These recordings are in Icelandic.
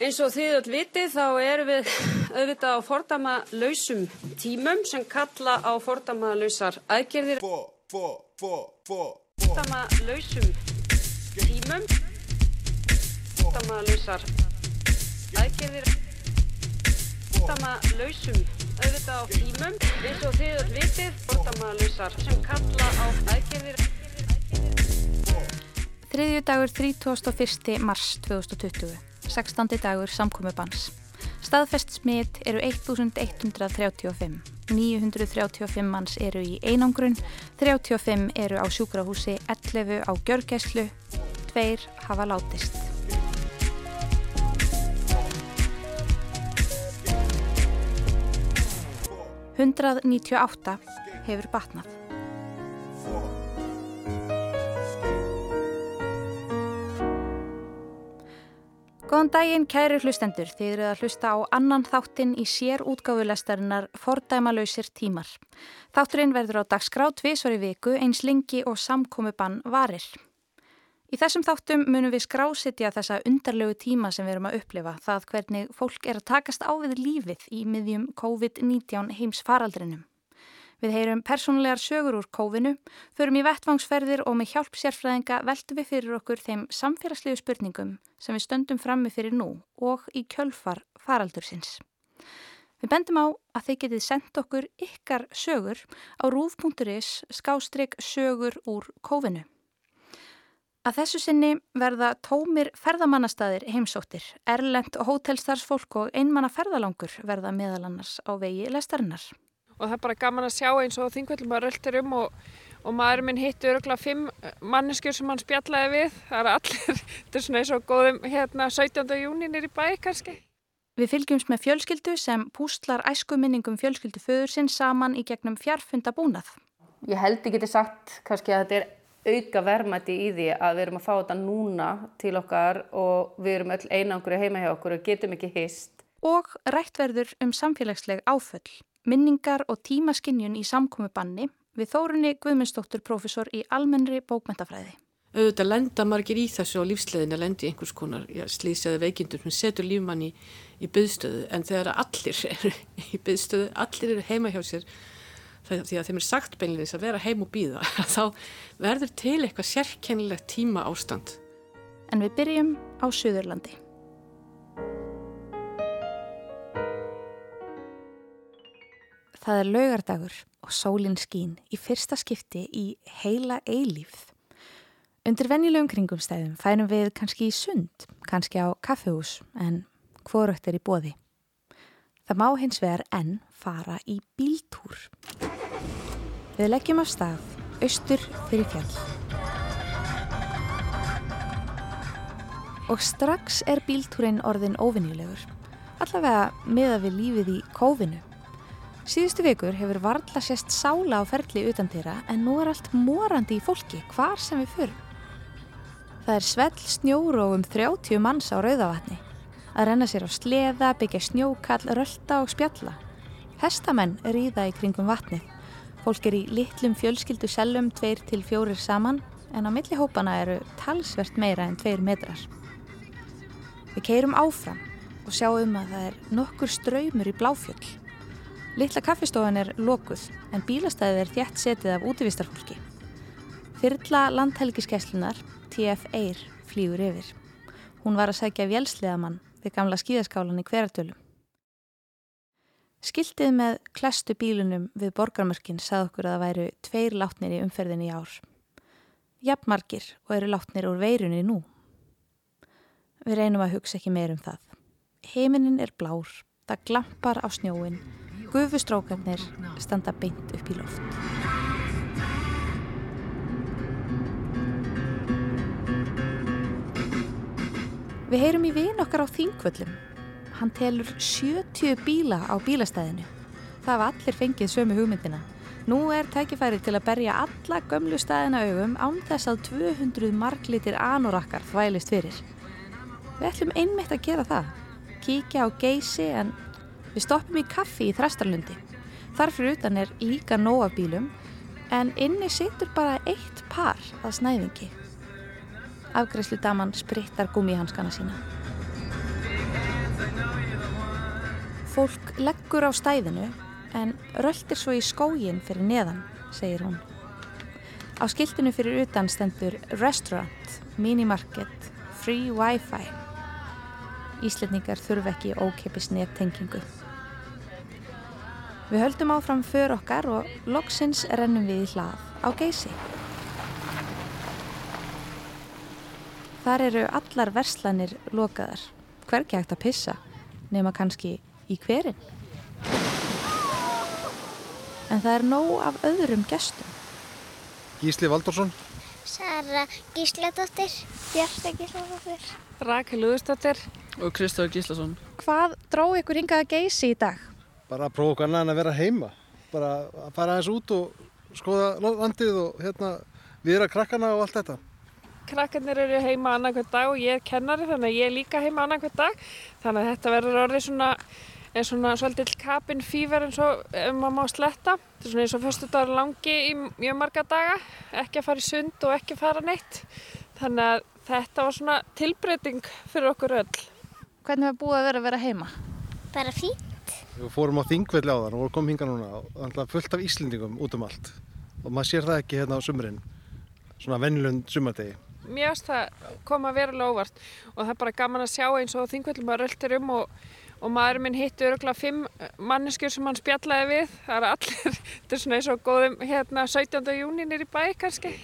Eins og þið öll vitið þá erum við auðvitað á fordama lausum tímum sem kalla á fordama lausar aðgerðir. Fordama lausum tímum, fordama lausar aðgerðir, fordama lausum auðvitað á tímum. Eins og þið öll vitið fordama lausar sem kalla á aðgerðir. Þriðju dagur 31. mars 2020. 16. dagur samkomubans. Staðfest smitt eru 1135. 935 manns eru í einangrun, 35 eru á sjúkrahúsi, 11 á gjörgæslu, 2 hafa látist. Hundrað nítju átta hefur batnað. Góðan daginn kæri hlustendur, þið eruð að hlusta á annan þáttinn í sér útgáfulestarinnar Fordæmalauðsir tímar. Þátturinn verður á dagskrá tvísvar í viku eins lingi og samkomi bann varir. Í þessum þáttum munum við skrásetja þessa undarlegu tíma sem við erum að upplifa, það hvernig fólk er að takast á við lífið í miðjum COVID-19 heims faraldrinum. Við heyrum persónulegar sögur úr kófinu, förum í vettvangsferðir og með hjálp sérfræðinga veltum við fyrir okkur þeim samfélagslegu spurningum sem við stöndum frammi fyrir nú og í kjölfar faraldursins. Við bendum á að þeir getið sendt okkur ykkar sögur á rúf.is skástrygg sögur úr kófinu. Að þessu sinni verða tómir ferðamannastæðir heimsóttir, erlend hótelstarfsfólk og einmanna ferðalangur verða meðalannars á vegi lestarinnar og það er bara gaman að sjá eins og þingvöldum að röltir um og, og maður minn hittu öruglega fimm manneskjur sem hann spjallaði við. Það er allir, þetta er svona eins og góðum hérna 17. júninir í bæ kannski. Við fylgjumst með fjölskyldu sem pústlar æskuminningum fjölskyldu föður sinn saman í gegnum fjarfunda búnað Ég held ekki til sagt kannski að þetta er auka verðmætti í því að við erum að fá þetta núna til okkar og við erum öll einangur heima hjá okkur og getum ekki hist. Og rættverður um samfélagsleg áföll minningar og tímaskinjun í samkomi banni við Þórunni Guðmundsdóttur profesor í almennri bókmentafræði. Auðvitað lenda margir í þessu á lífsleðinu að lendi einhvers konar slísaði veikindur sem setur lífmann í, í byðstöðu en þegar allir eru í byðstöðu, allir eru heima hjá sér því að þeim er sagt beinleins að vera heim og býða þá verður til eitthvað sérkennilegt tíma ástand. En við byrjum á Suðurlandi. Það er laugardagur og sólinn skín í fyrsta skipti í heila eilífð. Undir venjulegum kringumstæðum fænum við kannski í sund, kannski á kaffehús, en hvorugt er í bóði. Það má hins vegar enn fara í bíltúr. Við leggjum af stað, austur fyrir fjall. Og strax er bíltúrin orðin óvinnilegur, allavega miða við lífið í kófinu. Síðustu vikur hefur varðla sérst sála á ferli utan þeirra en nú er allt morandi í fólki hvar sem við förum. Það er svell snjóru og um 30 manns á rauðavatni. Að renna sér á sleða, byggja snjókall, rölda og spjalla. Hestamenn ríða í kringum vatnið. Fólk er í litlum fjölskyldu sellum tveir til fjórir saman en á milli hópana eru talsvert meira en tveir metrar. Við keirum áfram og sjáum að það er nokkur ströymur í bláfjöld. Littla kaffistofan er lokuð en bílastæðið er þjætt setið af útvistarfólki. Fyrla landhelgiskeslunar, TF Eir, flýgur yfir. Hún var að sækja vélsliðamann við gamla skíðaskálan í hverjartölu. Skiltið með klestu bílunum við borgarmörkin sað okkur að það væru tveir látnir í umferðin í ár. Jafnmarkir og eru látnir úr veirunni nú. Við reynum að hugsa ekki meir um það. Heiminin er blár, það glampar á snjóin Gufustrókarnir standa beint upp í loft. Við heyrum í vin okkar á þingvöllum. Hann telur 70 bíla á bílastæðinu. Það var allir fengið sömu hugmyndina. Nú er tækifæri til að berja alla gömlu stæðina augum án þess að 200 marglitir anorakkar þvælist fyrir. Við ætlum einmitt að gera það. Kíkja á geysi en Við stoppum í kaffi í Þrastarlundi. Þarfur utan er líka nóa bílum en inni situr bara eitt par að snæðingi. Afgræslu daman sprittar gummihanskana sína. Fólk leggur á stæðinu en röldir svo í skógin fyrir neðan, segir hún. Á skiltinu fyrir utan stendur Restaurant, Minimarket, Free Wi-Fi. Íslendingar þurfa ekki ókeppis nettengingu. Við höldum áfram för okkar og loksins rennum við í hlað á geysi. Þar eru allar verslanir lokaðar. Hvergi hægt að pissa, nema kannski í hverinn. En það er nóg af öðrum gestum. Gísli Valdursson. Sara Gísladóttir. Bjarta Gísladóttir. Rakel Úðustóttir. Og Kristóður Gíslason. Hvað dró ykkur hingað að geysi í dag? Bara að prófa okkur annað en að vera heima. Bara að fara aðeins út og skoða landið og hérna viðra krakkana og allt þetta. Krakkarnir eru heima annarkvæmt dag og ég er kennari þannig að ég er líka heima annarkvæmt dag. Þannig að þetta verður orðið svona, er svona svolítill kapin fýver eins og um að má sletta. Þetta er svona eins og fyrstu dagur langi í mjög marga daga, ekki að fara í sund og ekki að fara neitt. Þannig að þetta var svona tilbreyting fyrir okkur öll. Hvernig var búið að vera að vera heima? Bara fín. Við fórum á þingvelli á þann og komum hinga núna og fullt af Íslendingum út um allt. Og maður sér það ekki hérna á sumurinn, svona vennilund sumardegi. Mér finnst það koma verulega óvart og það er bara gaman að sjá eins og þingvöldum að röltir um og, og maðurinn minn hitti öruglega fimm manneskjur sem hann spjallaði við. Það er allir, þetta er svona eins og góðum hérna 17. júni nýri bæ kannski.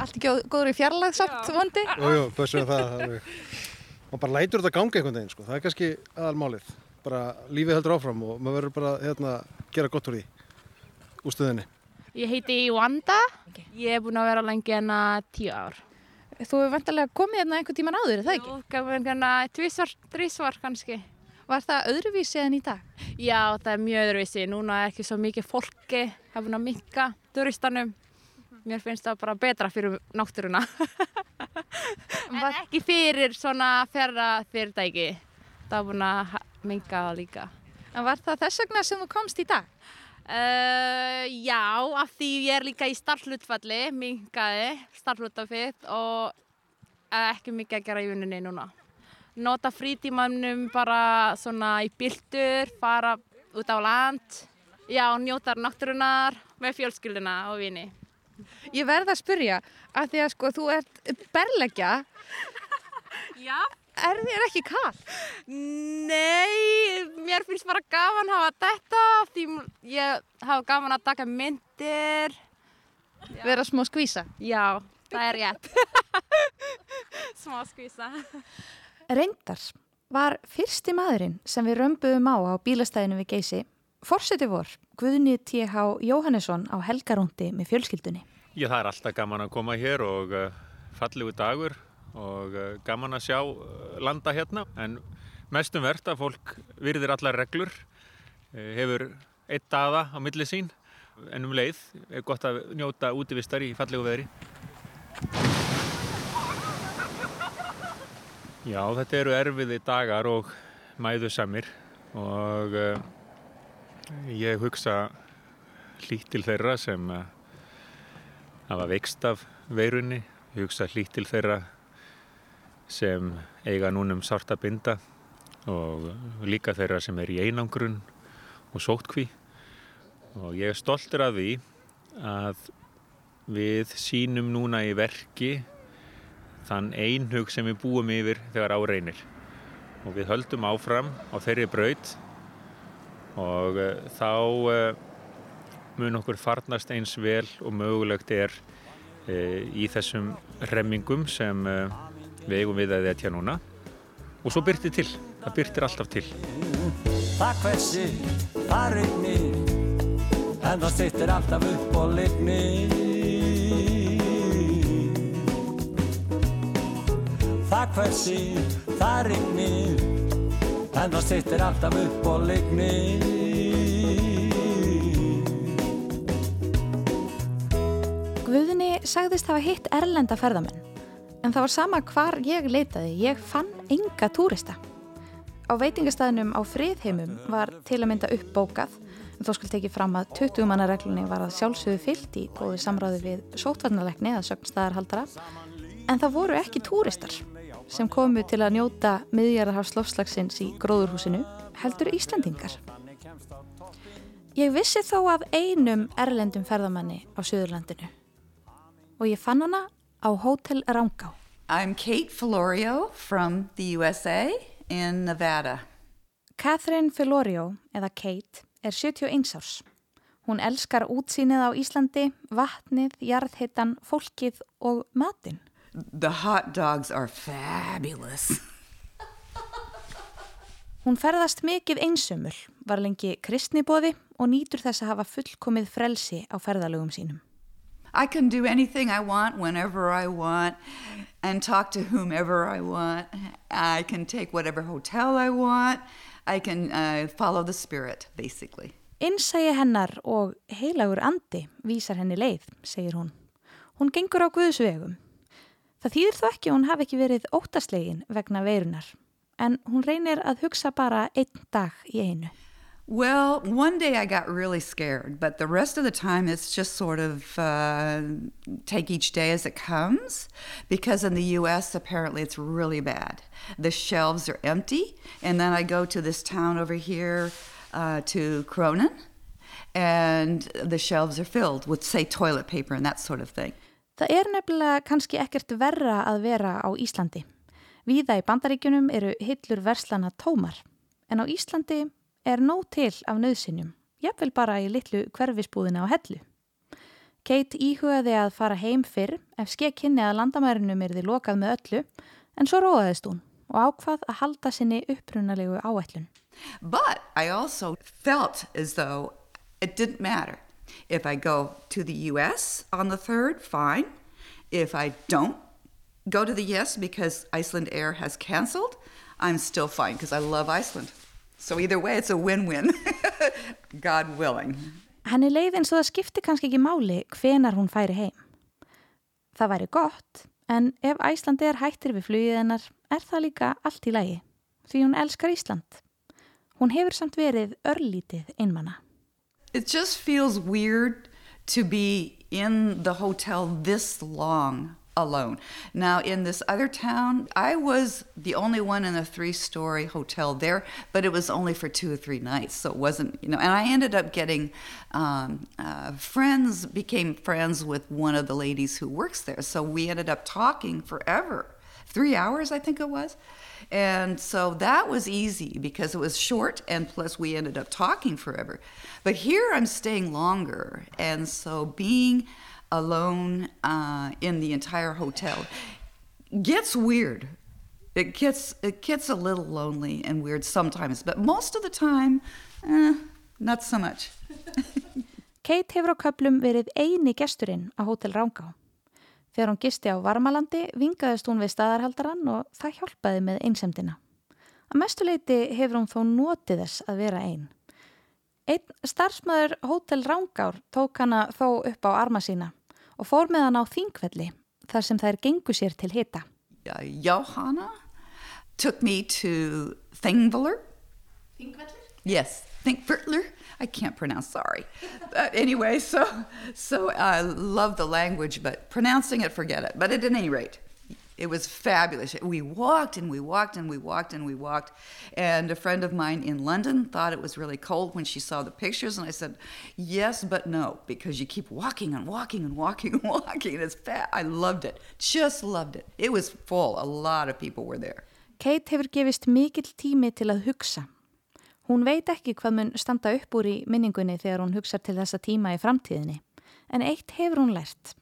Allt ekki góður í fjarlæð samt vondi? Jú, jú, bössum það. alveg. Og bara lætur þetta ganga einhvern veginn, sko. Það er kannski aðalmálið. Bara lífið heldur áfram og maður verður bara hérna gera gott úr því úr stöðinni. Ég heiti Wanda. Ég er búin að vera lengi enna tíu ár. Þú hefur vantarlega komið hérna einhvern tíman áður, er það ekki? Jú, gafin hérna tvísvar, þrísvar kannski. Var það öðruvísi en í dag? Já, það er mjög öðruvísi. Núna er ekki svo mikið fólki. Er búin að minka turistanum. Mér finnst það bara betra fyrir náttúruna. en ekki fyrir svona ferra fyrirtæki. Það er búin að það líka. En var það þess vegna sem þú komst í dag? Uh, já, af því ég er líka í starflutfalli, minkaði starflutafið og ekki mikið að gera í vinnunni núna. Nota frítímanum bara svona í byltur, fara út á land, já, njóta náttúrunar með fjölskylduna og vini. Ég verð að spyrja, að því að sko þú ert berleggja, Já. Er þér ekki kall? Nei, mér finnst bara gaman að hafa þetta því ég hafa gaman að taka myndir. Vera smá skvísa? Já, það er rétt. Smá skvísa. Reyndar var fyrsti maðurinn sem við römbuðum á á bílastæðinu við Geysi Forseti vor, Guðni T.H. Jóhannesson á helgarúndi með fjölskyldunni. Já, það er alltaf gaman að koma hér og uh, fallegu dagur og uh, gaman að sjá uh, landa hérna en mestum verðt að fólk virðir allar reglur, uh, hefur eitt daða á milli sín en um leið er gott að njóta útivistar í fallegu veðri. Já, þetta eru erfiði dagar og mæðu samir og ég hugsa hlýtt til þeirra sem hafa veikst af veirunni. Ég hugsa hlýtt til þeirra sem eiga núnum sárt að binda og líka þeirra sem er í einangrun og sótkví. Og ég er stoltur af því að við sínum núna í verki þann einhug sem við búum yfir þegar á reynir. Og við höldum áfram á þeirri braut og uh, þá uh, mun okkur farnast eins vel og mögulegt er uh, í þessum remmingum sem við eigum við að þetta núna. Og svo byrtir til, það byrtir alltaf til. Það hversi, það rignir En það sittir alltaf upp og lignir Það hversi, það rignir En það sittir alltaf upp og lignir Guðni sagðist hafa hitt erlenda ferðamenn. En það var sama hvar ég leitaði, ég fann enga túrista. Á veitingastæðinum á friðheimum var til að mynda uppbókað, en þó skal tekið fram að 20 manna reglunni var að sjálfsögðu fyllt í góðu samráði við sótvarnalegni eða sögnstæðarhaldara, en það voru ekki túristar, sem komu til að njóta miðjarðarhafslofslagsins í gróðurhúsinu heldur Íslandingar. Ég vissi þó af einum erlendum ferðamanni á Suðurlandinu og ég fann hana á Hotel Rangá. I'm Kate Filorio from the USA in Nevada. Catherine Filorio, eða Kate, er 71 árs. Hún elskar útsýnið á Íslandi, vatnið, jarðhittan, fólkið og matinn. The hot dogs are fabulous. Hún ferðast mikið einsömmul, var lengi kristnibóði og nýtur þess að hafa fullkomið frelsi á ferðalögum sínum. I can do anything I want whenever I want and talk to whomever I want. I can take whatever hotel I want. I can uh, follow the spirit, basically. Innsægi hennar og heilagur andi vísar henni leið, segir hún. Hún gengur á Guðsvegum. Það þýðir þó ekki að hún hafi ekki verið óttaslegin vegna veirunar, en hún reynir að hugsa bara einn dag í einu. Well, one day I got really scared, but the rest of the time it's just sort of uh, take each day as it comes. Because in the US, apparently it's really bad. The shelves are empty, and then I go to this town over here uh, to Cronin, and the shelves are filled with, say, toilet paper and that sort of thing. Það er nefnilega kannski ekkert verra að vera á Íslandi. Víða í bandaríkunum eru hillur verslana tómar, en á Íslandi er nóg til af nöðsinjum, jafnvel bara í litlu hverfisbúðina á hellu. Kate íhugaði að fara heim fyrr ef skekkinni að landamærinum er því lokað með öllu, en svo róðaðist hún og ákvað að halda sinni upprunalegu áætlun. But I also felt as though it didn't matter. If I go to the US on the 3rd, fine. If I don't go to the US because Iceland Air has canceled, I'm still fine because I love Iceland. So either way, it's a win-win, God willing. Henni leið eins og það skipti kannski ekki máli hvenar hún færi heim. Það væri gott, en ef Æslandi er hættir við flugið hennar, er það líka allt í lagi, því hún elskar Ísland. Hún hefur samt verið örlítið einmanna. It just feels weird to be in the hotel this long alone. Now, in this other town, I was the only one in a three story hotel there, but it was only for two or three nights. So it wasn't, you know, and I ended up getting um, uh, friends, became friends with one of the ladies who works there. So we ended up talking forever. Three hours, I think it was. And so that was easy because it was short, and plus we ended up talking forever. But here I'm staying longer. And so being alone uh, in the entire hotel gets weird. It gets, it gets a little lonely and weird sometimes, but most of the time, eh, not so much. Kate hefur á köplum verið eini gesturinn á Hótel Rángá. Þegar hún gisti á Varmalandi vingaðist hún við staðarhaldarann og það hjálpaði með einsemdina. Að mestuleiti hefur hún þó notið þess að vera einn. Einn starfsmöður Hótel Rángár tók hana þó upp á arma sína og fór með hann á þingvelli þar sem þær gengu sér til hita. Johanna took me to Thingvellir. Þingvellir? Yes, Thingvellir. I can't pronounce, sorry. But anyway, so so I love the language, but pronouncing it, forget it. But at any rate, it was fabulous. We walked and we walked and we walked and we walked. And a friend of mine in London thought it was really cold when she saw the pictures. And I said, yes, but no, because you keep walking and walking and walking and walking. It's fat. I loved it. Just loved it. It was full. A lot of people were there. Kate hefur gefist mikill tími til að hugsa. Hún veit ekki hvað mun standa upp úr í minningunni þegar hún hugsa til þessa tíma í framtíðinni. En eitt hefur hún lært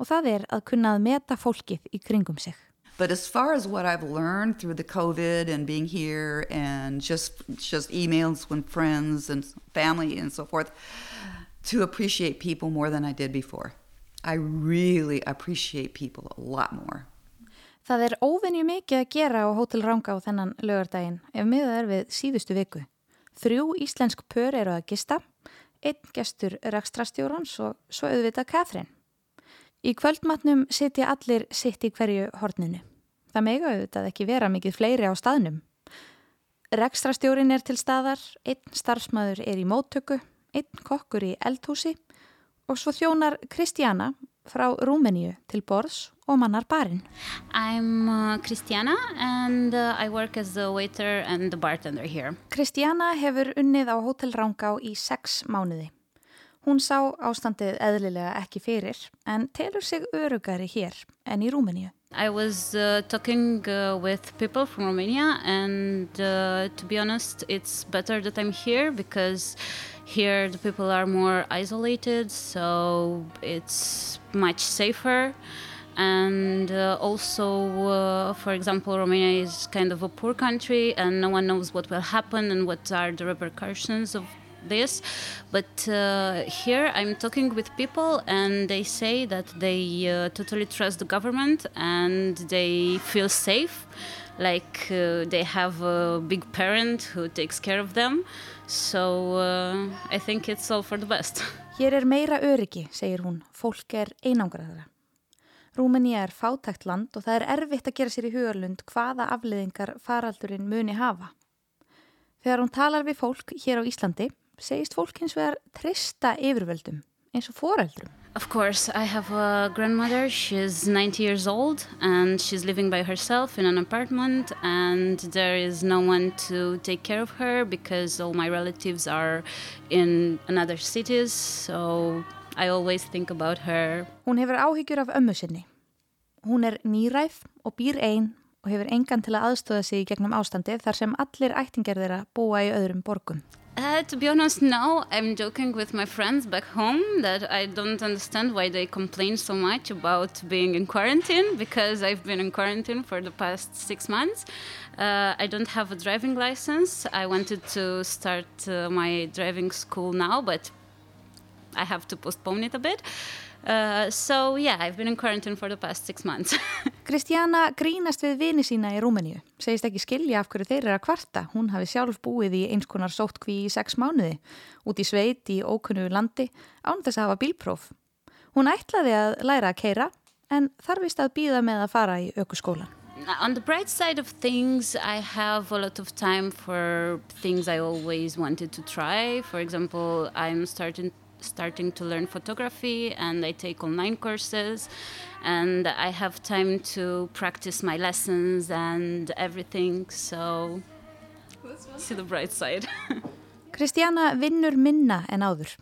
og það er að kunna að meta fólkið í kringum sig. But as far as what I've learned through the COVID and being here and just just emails with friends and family and so forth, to appreciate people more than I did before. I really appreciate people a lot more. Það er óvenju mikið að gera á Hótel Ranga á þennan lögardaginn ef miðað er við síðustu viku. Þrjú íslensk pör eru að gista, einn gestur rekstrastjórans og svo auðvitað Katrín. Í kvöldmatnum sitja allir sitt í hverju horninu. Það mega auðvitað ekki vera mikið fleiri á staðnum. Rekstrastjórin er til staðar, einn starfsmæður er í móttöku, einn kokkur í eldhúsi og svo þjónar Kristjana, frá Rúmeníu til borðs og mannar barinn. I'm uh, uh, I work as the waiter and the bartender here. Christiana hefur unnið á Hotel Rangá í sex mánuði. Hún sá ástandið eðlilega ekki fyrir en telur sig örugari hér en í Rúmeníu. I was uh, talking uh, with people from Romania and uh, to be honest it's better that I'm here because here the people are more isolated so it's much safer and uh, also uh, for example Romania is kind of a poor country and no one knows what will happen and what are the repercussions of this but uh, here i'm talking with people and they say that they uh, totally trust the government and they feel safe like uh, they have a big parent who takes care of them so uh, i think it's all for the best Hér er meira öryggi, segir hún. Fólk er einangraðara. Rúmenía er fátækt land og það er erfitt að gera sér í hugarlund hvaða afleðingar faraldurinn muni hafa. Þegar hún talar við fólk hér á Íslandi segist fólk hins vegar trista yfirvöldum eins og foreldrum. Of course, I have a grandmother. She's 90 years old and she's living by herself in an apartment, and there is no one to take care of her because all my relatives are in another cities. So I always think about her. Hún hefur áhyggjur af ömmu sinni. Hún er nýræf og býr einn og hefur engan til að aðstöða sig gegnum ástandið þar sem allir ættingar þeirra búa í öðrum borgum. Uh, to be honest, now I'm joking with my friends back home that I don't understand why they complain so much about being in quarantine because I've been in quarantine for the past six months. Uh, I don't have a driving license. I wanted to start uh, my driving school now, but I have to postpone it a bit. Uh, so yeah, I've been in quarantine for the past six months. Kristjana grínast við vini sína í Rúmeníu. Segist ekki skilja af hverju þeir eru að kvarta. Hún hafi sjálf búið í eins konar sóttkví í sex mánuði, út í sveit í ókunnu landi, án þess að hafa bílpróf. Hún ætlaði að læra að keira, en þarfist að býða með að fara í ökuskólan. On the bright side of things, I have a lot of time for things I always wanted to try. For example, I'm starting starting to learn photography and I take online courses and I have time to practice my lessons and everything so see the bright side. Kristjana vinnur minna en áður.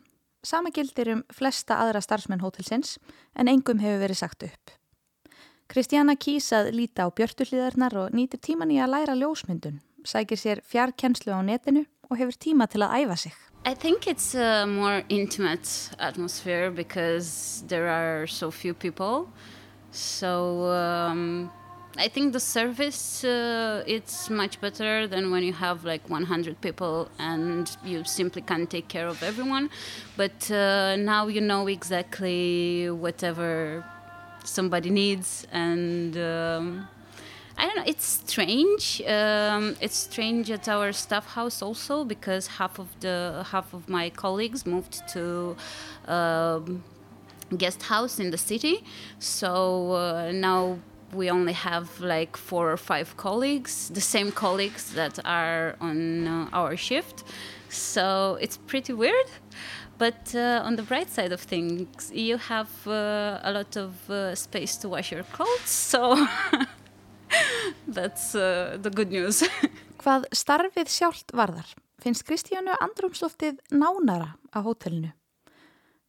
Sama gildir um flesta aðra starfsmenn hótelsins en engum hefur verið sagt upp. Kristjana kýsað líta á björtuhlíðarnar og nýtir tíman í að læra ljósmyndun sækir sér fjarkenslu á netinu og hefur tíma til að æfa sig I think it's a more intimate atmosphere because there are so few people. So um, I think the service uh, it's much better than when you have like 100 people and you simply can't take care of everyone. But uh, now you know exactly whatever somebody needs and. Um, I don't know. It's strange. Um, it's strange at our staff house also because half of the half of my colleagues moved to. Um, guest house in the city so uh, now we only have like four or five colleagues the same colleagues that are on uh, our shift so it's pretty weird but uh, on the bright side of things you have uh, a lot of uh, space to wash your clothes so That's uh, the good news. Hvað starfið sjálft varðar finnst Kristjánu andrumsloftið nánara á hótelinu.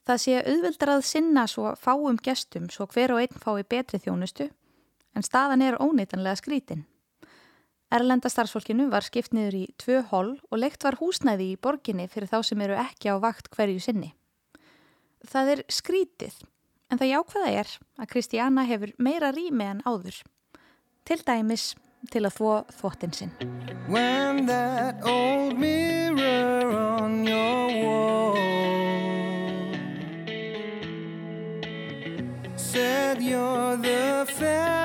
Það sé auðvildar að sinna svo fáum gestum svo hver og einn fái betri þjónustu en staðan er óneitanlega skrítin. Erlenda starfsfólkinu var skipt niður í tvö hól og leikt var húsnæði í borginni fyrir þá sem eru ekki á vakt hverju sinni. Það er skrítið en það jákvæða er að Kristjána hefur meira rými en áður til dæmis til að þvó þvottin sinn. When that old mirror on your wall Said you're the fairest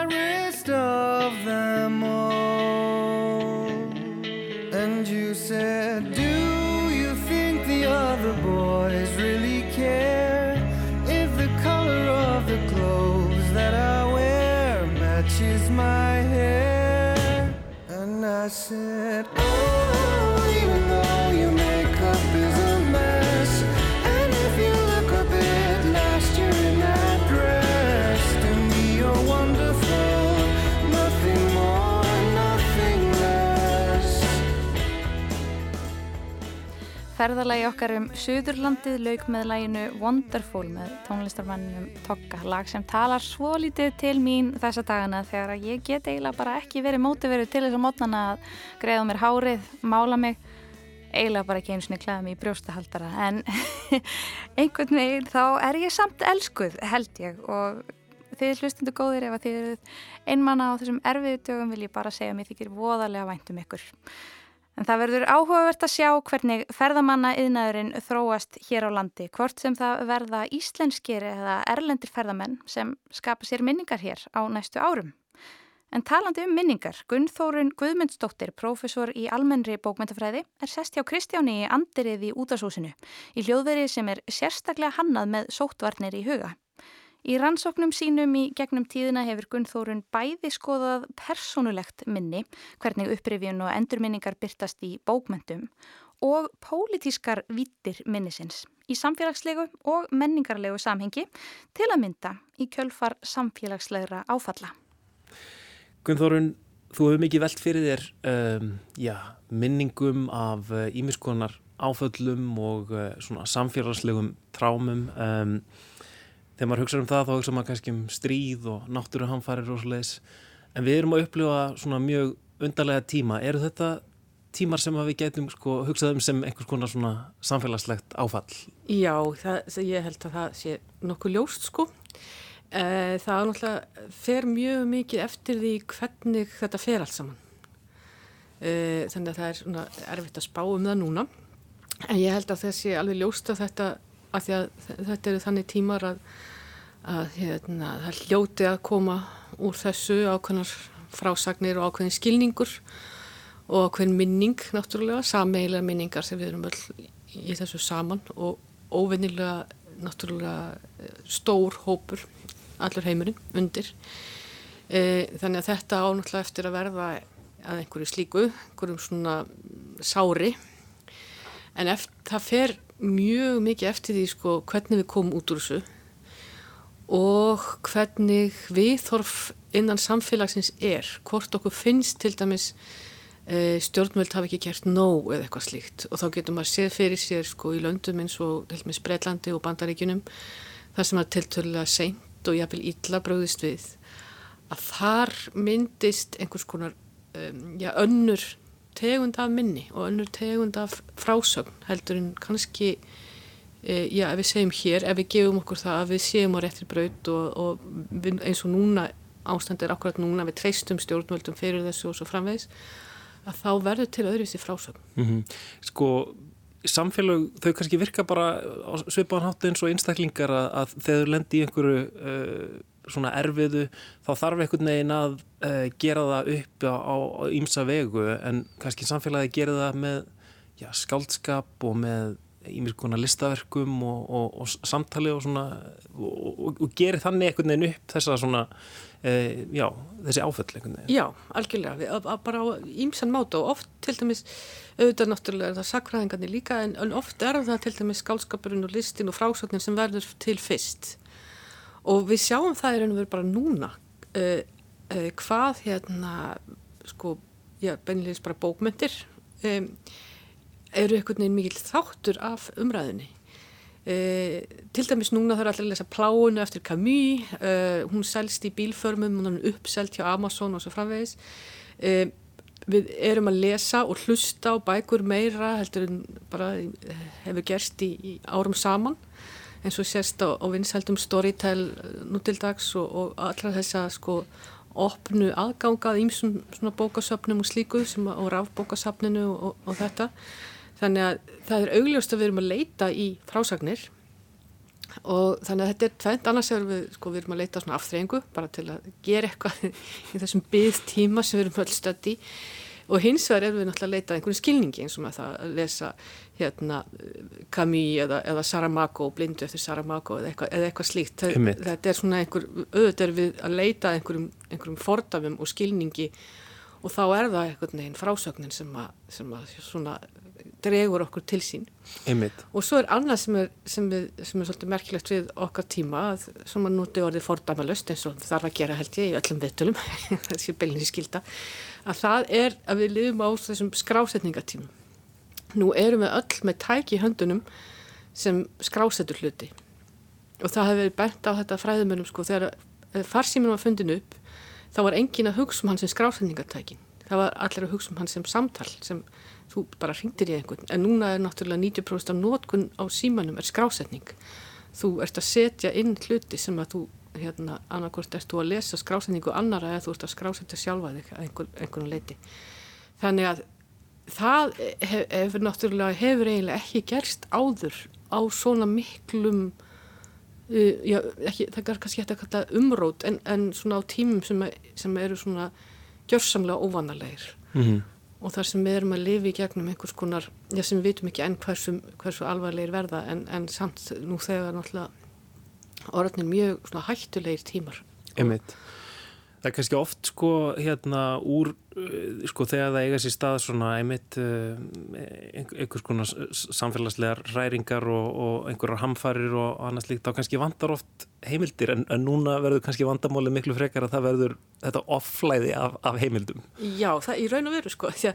said, ferðalagi okkar um Suðurlandið lauk með læginu Wonderful með tónlistarmanninum Tokka, lag sem talar svo lítið til mín þessa dagana þegar ég get eiginlega bara ekki verið mótiveru til þess að mótnana að greiða mér hárið, mála mig, eiginlega bara ekki eins og klæða mig í brjóstahaldara. En einhvern veginn þá er ég samt elskuð held ég. Og þið hlustundu góðir ef að þið eruð einmanna á þessum erfiðu dögum vil ég bara segja að mér þykir voðalega væntum ykkur. En það verður áhugavert að sjá hvernig ferðamanna yðnaðurinn þróast hér á landi, hvort sem það verða íslenskir eða erlendir ferðamenn sem skapa sér minningar hér á næstu árum. En talandi um minningar, Gunnþórun Guðmundsdóttir, profesor í almennri bókmyndafræði, er sest hjá Kristjáni í Andirið í útasúsinu, í hljóðveri sem er sérstaklega hannað með sóttvarnir í huga. Í rannsóknum sínum í gegnum tíðina hefur Gunnþórun bæði skoðað personulegt minni, hvernig upprifjun og endurminningar byrtast í bókmyndum og pólitískar vittir minnisins í samfélagslegu og menningarlegu samhengi til að mynda í kjölfar samfélagslegra áfalla. Gunnþórun, þú hefur mikið velt fyrir þér um, já, minningum af ímiskonar uh, áföllum og uh, samfélagslegum trámum. Um, þegar maður hugsa um það þá hugsa maður kannski um stríð og náttúruhamfarir og svoleiðis. En við erum að upplifa svona mjög undarlega tíma, eru þetta tímar sem við getum sko, hugsað um sem einhvers konar svona samfélagslegt áfall? Já, það, ég held að það sé nokkuð ljóst sko. Eh, það er náttúrulega fer mjög mikið eftir því hvernig þetta fer allt saman. Eh, þannig að það er svona erfitt að spá um það núna. En ég held að sé alveg ljóst að þetta af því að þetta eru þannig tímar að, að hérna, það hljóti að koma úr þessu ákveðnar frásagnir og ákveðin skilningur og ákveðin minning náttúrulega, sameigilega minningar sem við erum öll í þessu saman og óvinnilega náttúrulega stór hópur allur heimurinn undir. E, þannig að þetta ánáttúrulega eftir að verða að einhverju slíku, einhverjum svona sári. En eftir, það fer mjög mikið eftir því sko hvernig við komum út úr þessu og hvernig viðþorf innan samfélagsins er, hvort okkur finnst til dæmis e, stjórnvöld hafi ekki gert nóg eða eitthvað slíkt. Og þá getur maður séð fyrir sér sko í löndum eins og Breitlandi og Bandaríkunum þar sem er tiltölulega seint og jáfnvel ítla bröðist við að þar myndist einhvers konar um, já, önnur tegund af minni og önnur tegund af frásögn heldur en kannski e, já, ef við segjum hér, ef við gefum okkur það að við séum á réttir braut og, og við, eins og núna ástandir akkurat núna við treystum stjórnvöldum fyrir þessu og svo framvegs að þá verður til öðruvísi frásögn mm -hmm. Sko samfélag, þau kannski virka bara svipaðan hátt eins og einstaklingar að, að þau lendi í einhverju uh, svona erfiðu þá þarf einhvern veginn að uh, gera það upp á ímsa vegu. En kannski samfélagi gera það með já, skáldskap og með ímir konar listaverkum og, og, og samtali og svona og, og gerir þannig einhvern veginn upp þessa svona uh, já, þessi áföll einhvern veginn. Já, algjörlega. Við, að, að bara á ímsan máta og oft til dæmis auðvitað náttúrulega er það sakræðingarnir líka en, en oft er það til dæmis skálskapurinn og listin og frásögnin sem verður til fyrst og við sjáum það í raun og veru bara núna uh, uh, hvað hérna sko, já, beinleis bara bókmyndir um, eru einhvern veginn mikil þáttur af umræðinni uh, til dæmis núna þarf allir að lesa pláunu eftir Camus hún selst í bílförmum hún er uppselt hjá Amazon og svo framvegis. Við erum að lesa og hlusta á bækur meira heldur en bara hefur gerst í, í árum saman eins og sérst á, á vinsældum Storytel eh, nú til dags og, og allra þessa sko opnu aðgangað ímsum svona bókasöfnum og slíku sem á rafbókasöfninu og, og þetta. Þannig að það er augljóst að við erum að leita í frásagnir og þannig að þetta er tveit annars erum við, sko, við erum að leita svona afþreyingu bara til að gera eitthvað í þessum byggð tíma sem við erum í. Og hins vegar erum við náttúrulega að leita einhvern skilningi eins og með það að lesa hérna Camus eða, eða Saramago blindu eftir Saramago eða eitthvað, eða eitthvað slíkt. Það, þetta er svona einhver auðvitað er við að leita einhverjum, einhverjum fordafum og skilningi og þá er það einhvern veginn frásögnin sem að, sem að svona dregur okkur til sín. Einmitt. og svo er annað sem er, sem, er, sem er svolítið merkilegt við okkar tíma að, sem að núti orðið fordæmalust eins og þarf að gera held ég í öllum viðtölum. Þessi beilinni skilda að það er að við lifum á þessum skrásetningatímum nú erum við öll með tæki í höndunum sem skrásetur hluti. Og það hefur verið bent á þetta fræðumönum sko þegar farsíminn var fundin upp þá var engin að hugsa um hann sem skrásetningartækin. Það var allir að hugsa um hann sem samtal sem þú bara ringdir í einhvern. En núna er náttúrulega 90% af nótkun á símanum er skrásetning. Þú ert að setja inn hluti sem að þú hérna annarkort ert þú að lesa skrásetningu annara eða þú ert að skrásetja sjálfa þig að einhver, einhvern leiti þannig að það hefur hef, náttúrulega hefur eiginlega ekki gerst áður á svona miklum uh, já, ekki, það er kannski hægt að kalla umrót en, en svona á tímum sem, sem eru svona gjörsamlega óvanalegir mm -hmm. og þar sem við erum að lifi í gegnum einhvers konar, já sem við vitum ekki enn hversu, hversu alvarlegir verða en, en samt nú þegar náttúrulega orðinir mjög svona hættulegir tímar Einmitt. Það er kannski oft sko hérna úr sko þegar það eiga sér stað svona einmitt einhvers konar samfélagslegar ræringar og, og einhverjar hamfarir og annars líkt þá kannski vandar oft heimildir en, en núna verður kannski vandamálið miklu frekar að það verður þetta offlæði af, af heimildum. Já, það í raun og veru sko því,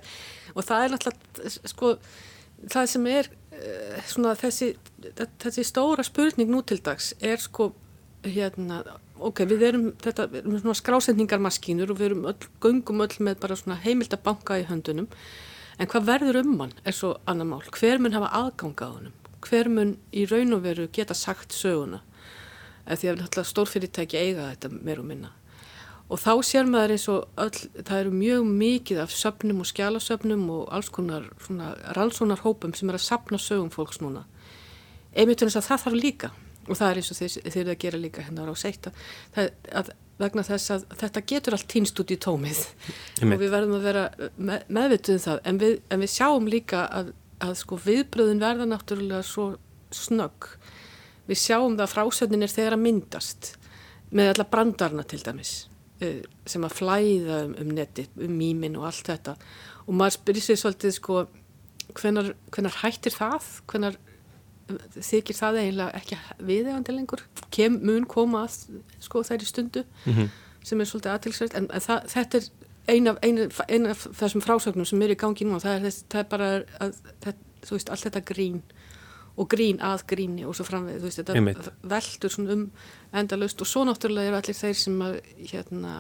og það er náttúrulega sko það sem er svona þessi, þessi stóra spurning nú til dags er sko hérna ok, við erum, þetta, við erum svona skrásendingarmaskínur og við erum öll, göngum öll með bara svona heimildabanka í höndunum. En hvað verður um hann er svo annar mál, hver mun hafa aðganga á hann hver mun í raun og veru geta sagt söguna? Eða því að stórfyrirtæki eiga þetta meir og minna. Og þá sér maður eins og öll, það eru mjög mikið af söpnum og skjálasöpnum og alls konar svona rannsónarhópum sem er að sapna sögum fólks núna. Einmitt en þess að það þarf líka og það er eins og þeir, þeir eru að gera líka hérna á seitt að vegna þess að þetta getur allt týnst út í tómið. Og við verðum að vera með, meðvituð um það. En við, en við sjáum líka að, að sko viðbröðin verða náttúrulega svo snögg. Við sjáum það að frásöndin er þegar að myndast með alla brandarna til dæmis eh, sem að flæða um, um netti, um mýmin og allt þetta. Og maður spyrir sér svolítið sko hvenar, hvenar hættir það, hvenar þykir það eiginlega ekki viðegandi lengur Kem, mun koma að sko þær í stundu mm -hmm. sem er svolítið aðtilsvægt en, það, þetta er eina af, ein, ein af þessum frásögnum sem er í gangi núna það er, þess, það er bara að, það, þú veist, allt þetta grín og grín að gríni og svo framveg þú veist, þetta Einmitt. veldur svona um endalust og svo náttúrulega eru allir þeir sem að, hérna,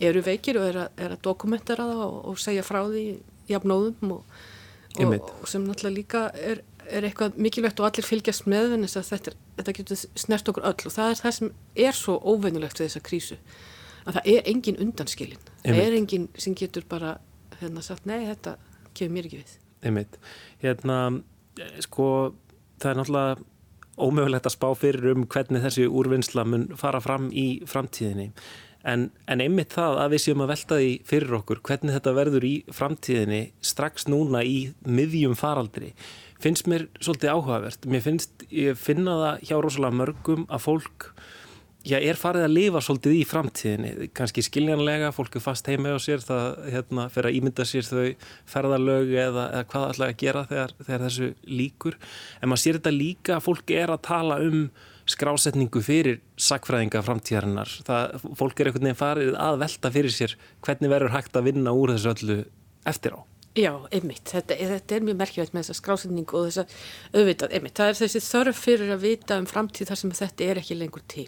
eru veikir og eru að, er að dokumentera það og, og segja frá því jafnóðum og, og, og sem náttúrulega líka er er eitthvað mikilvægt og allir fylgjast með en þetta, þetta getur snert okkur öll. Og það er það sem er svo óveinulegt við þessa krísu að það er engin undanskilin. Það er engin sem getur bara hérna sagt nei þetta kemur mér ekki við. Einmitt. Hérna sko það er náttúrulega ómögulegt að spá fyrir um hvernig þessi úrvinnsla mun fara fram í framtíðinni. En, en einmitt það að við séum að velta því fyrir okkur hvernig þetta verður í framtíðinni strax núna í miðjum faraldri finnst mér svolítið áhugavert. Mér finnst, ég finna það hjá rosalega mörgum að fólk já, er farið að lifa svolítið í framtíðinni. Kanski skiljanlega, fólk er fast heima á sér, það hérna, fer að ímynda sér þau ferðarlögu eða, eða hvað ætlaði að gera þegar, þegar þessu líkur. En maður sér þetta líka að fólk er að tala um skrásetningu fyrir sakfræðinga framtíðarinnar. Það, fólk er einhvern veginn farið að velta fyrir sér hvernig verður hægt að vinna úr þessu öllu eftir á. Já, einmitt, þetta, þetta er mjög merkilvægt með þessa skrásetningu og þessa auðvitað, einmitt, það er þessi þörf fyrir að vita um framtíð þar sem þetta er ekki lengur til,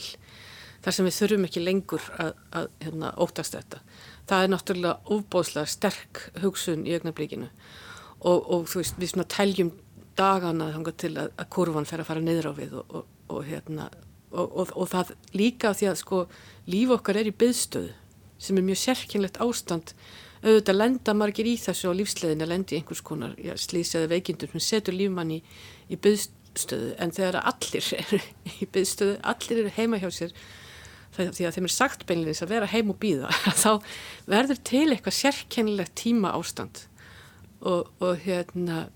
þar sem við þurfum ekki lengur að, að hérna, óttast þetta. Það er náttúrulega ofbóðslega sterk hugsun í augnablíkinu og, og þú veist, við svona teljum dagana til að, að kurvan fer að fara niður á við og, og, og hérna, og það líka því að sko líf okkar er í byðstöðu sem er mjög sérkynlegt ástand auðvitað lenda margir í þessu á lífsleðin að lendi einhvers konar já, slís eða veikindur sem setur lífmann í, í byðstöðu en þegar allir eru í byðstöðu, allir eru heima hjá sér því að þeim er sagt beinleins að vera heim og býða þá verður til eitthvað sérkennilegt tíma ástand og, og hérna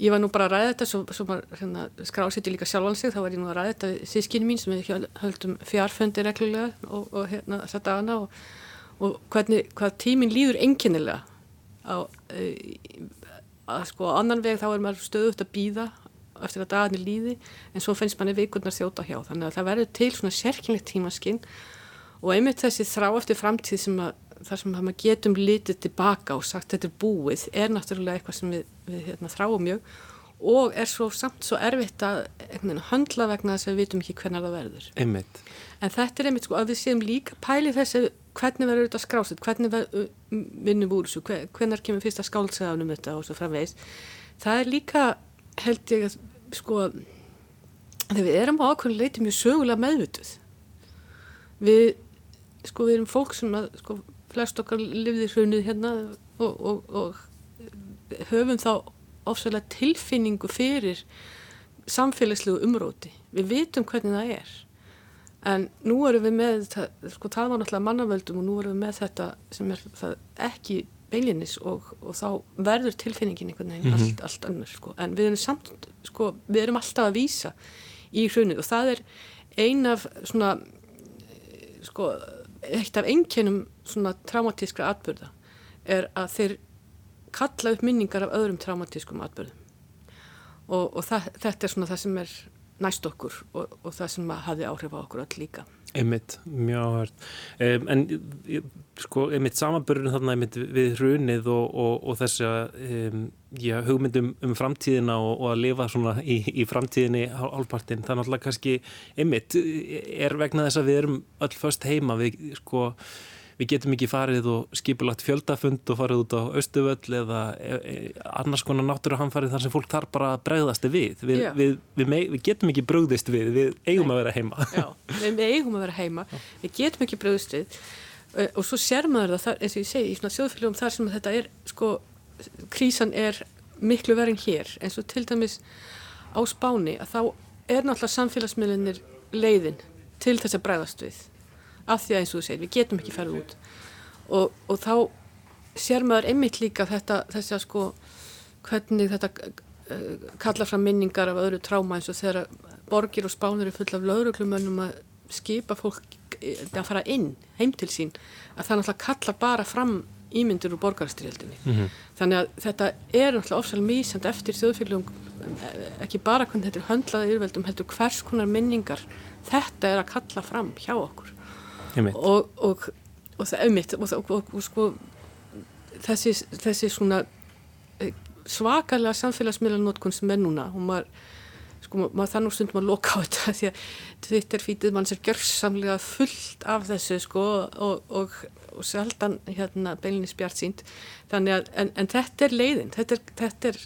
ég var nú bara að ræða þetta svo, svo maður hérna, skrásiti líka sjálfan sig þá var ég nú að ræða þetta sískinni mín sem við höldum fjárfundi reglulega og, og hérna þetta dana og og hvernig, hvað tíminn líður enginnilega á e, að sko á annan veg þá er maður stöðut að býða eftir að dagarnir líði en svo finnst manni vikurnar þjóta hjá þannig að það verður til svona sérkynlegt tímaskinn og einmitt þessi þrá eftir framtíð sem að þar sem maður getum litið tilbaka og sagt þetta er búið er náttúrulega eitthvað sem við, við hérna, þráum mjög og er svo samt svo erfitt að höndla vegna þess að við vitum ekki hvernig það verður. Einmitt. En þetta er einmitt sko að við séum líka pæli þessi hvernig verður þetta skrásið, hvernig vinnum úr þessu, hvernig kemur fyrsta skálsaðanum þetta og svo framvegis. Það er líka held ég að sko þegar við erum á ákveðinu leiti mjög sögulega meðvituð. Við sko við erum fólk sem að sko flest okkar lifðir hrunnið hérna og, og, og höfum þá ofsalega tilfinningu fyrir samfélagslegu umróti. Við vitum hvernig það er. En nú erum við með, sko það var náttúrulega mannavöldum og nú erum við með þetta sem er það ekki beilinnis og, og þá verður tilfinningin einhvern veginn mm -hmm. allt, allt önnur sko. En við erum samt, sko, við erum alltaf að vísa í hrunnið og það er ein af svona, sko, eitt af einkennum svona traumatískra atbyrða er að þeir kalla upp minningar af öðrum traumatískum atbyrðum og, og það, þetta er svona það sem er næst okkur og, og það sem hafi áhrif á okkur öll líka. Einmitt, mjög áhört. Um, en sko, einmitt samanbörðun þarna einmitt við hrunið og, og þess að um, hugmyndum um framtíðina og að lifa svona í, í framtíðinni hálfpartin, það er náttúrulega kannski einmitt er vegna þess að við erum öll först heima, við sko við getum ekki farið og skipulagt fjöldafund og farið út á Östuvöll eða e, e, annars konar náttúruhamfarið þar sem fólk þarf bara að bregðast við. Við, við, við, við getum ekki bröðist við, við eigum að vera heima. Já, við eigum að vera heima, við getum ekki bröðist við. Og svo sér maður það, eins og ég segi, í svona sjóðfélagum þar sem þetta er, sko, krísan er miklu verið hér, eins og til dæmis á spáni, að þá er náttúrulega samfélagsmiðlunir leiðin til þess að bregðast við af því að eins og þú segir, við getum ekki ferðið út. Og, og þá sér maður einmitt líka þetta þess að sko hvernig þetta uh, kalla fram minningar af öðru tráma eins og þegar borgir og spánir er full af lauruglumönnum að skipa fólk eh, að fara inn heim til sín að það náttúrulega kalla bara fram ímyndir úr borgarstyrjaldinni mm -hmm. þannig að þetta er náttúrulega ofsalega mísand eftir þjóðfélagum eh, ekki bara hvernig þetta er höndlaðið yfirveldum heldur hvers konar minningar þetta er að kalla fram hjá okkur og, og, og það auðmitt og, og sko þessi, þessi svona eh, svakalega samfélagsmiðlanótkun sem er núna og maður sko maður þannig stundum að loka á þetta því að Twitter fítið mann sér gjörsamlega fullt af þessu sko og, og, og sjaldan hérna beilinni spjart sínt þannig að en, en þetta er leiðin þetta er, þetta er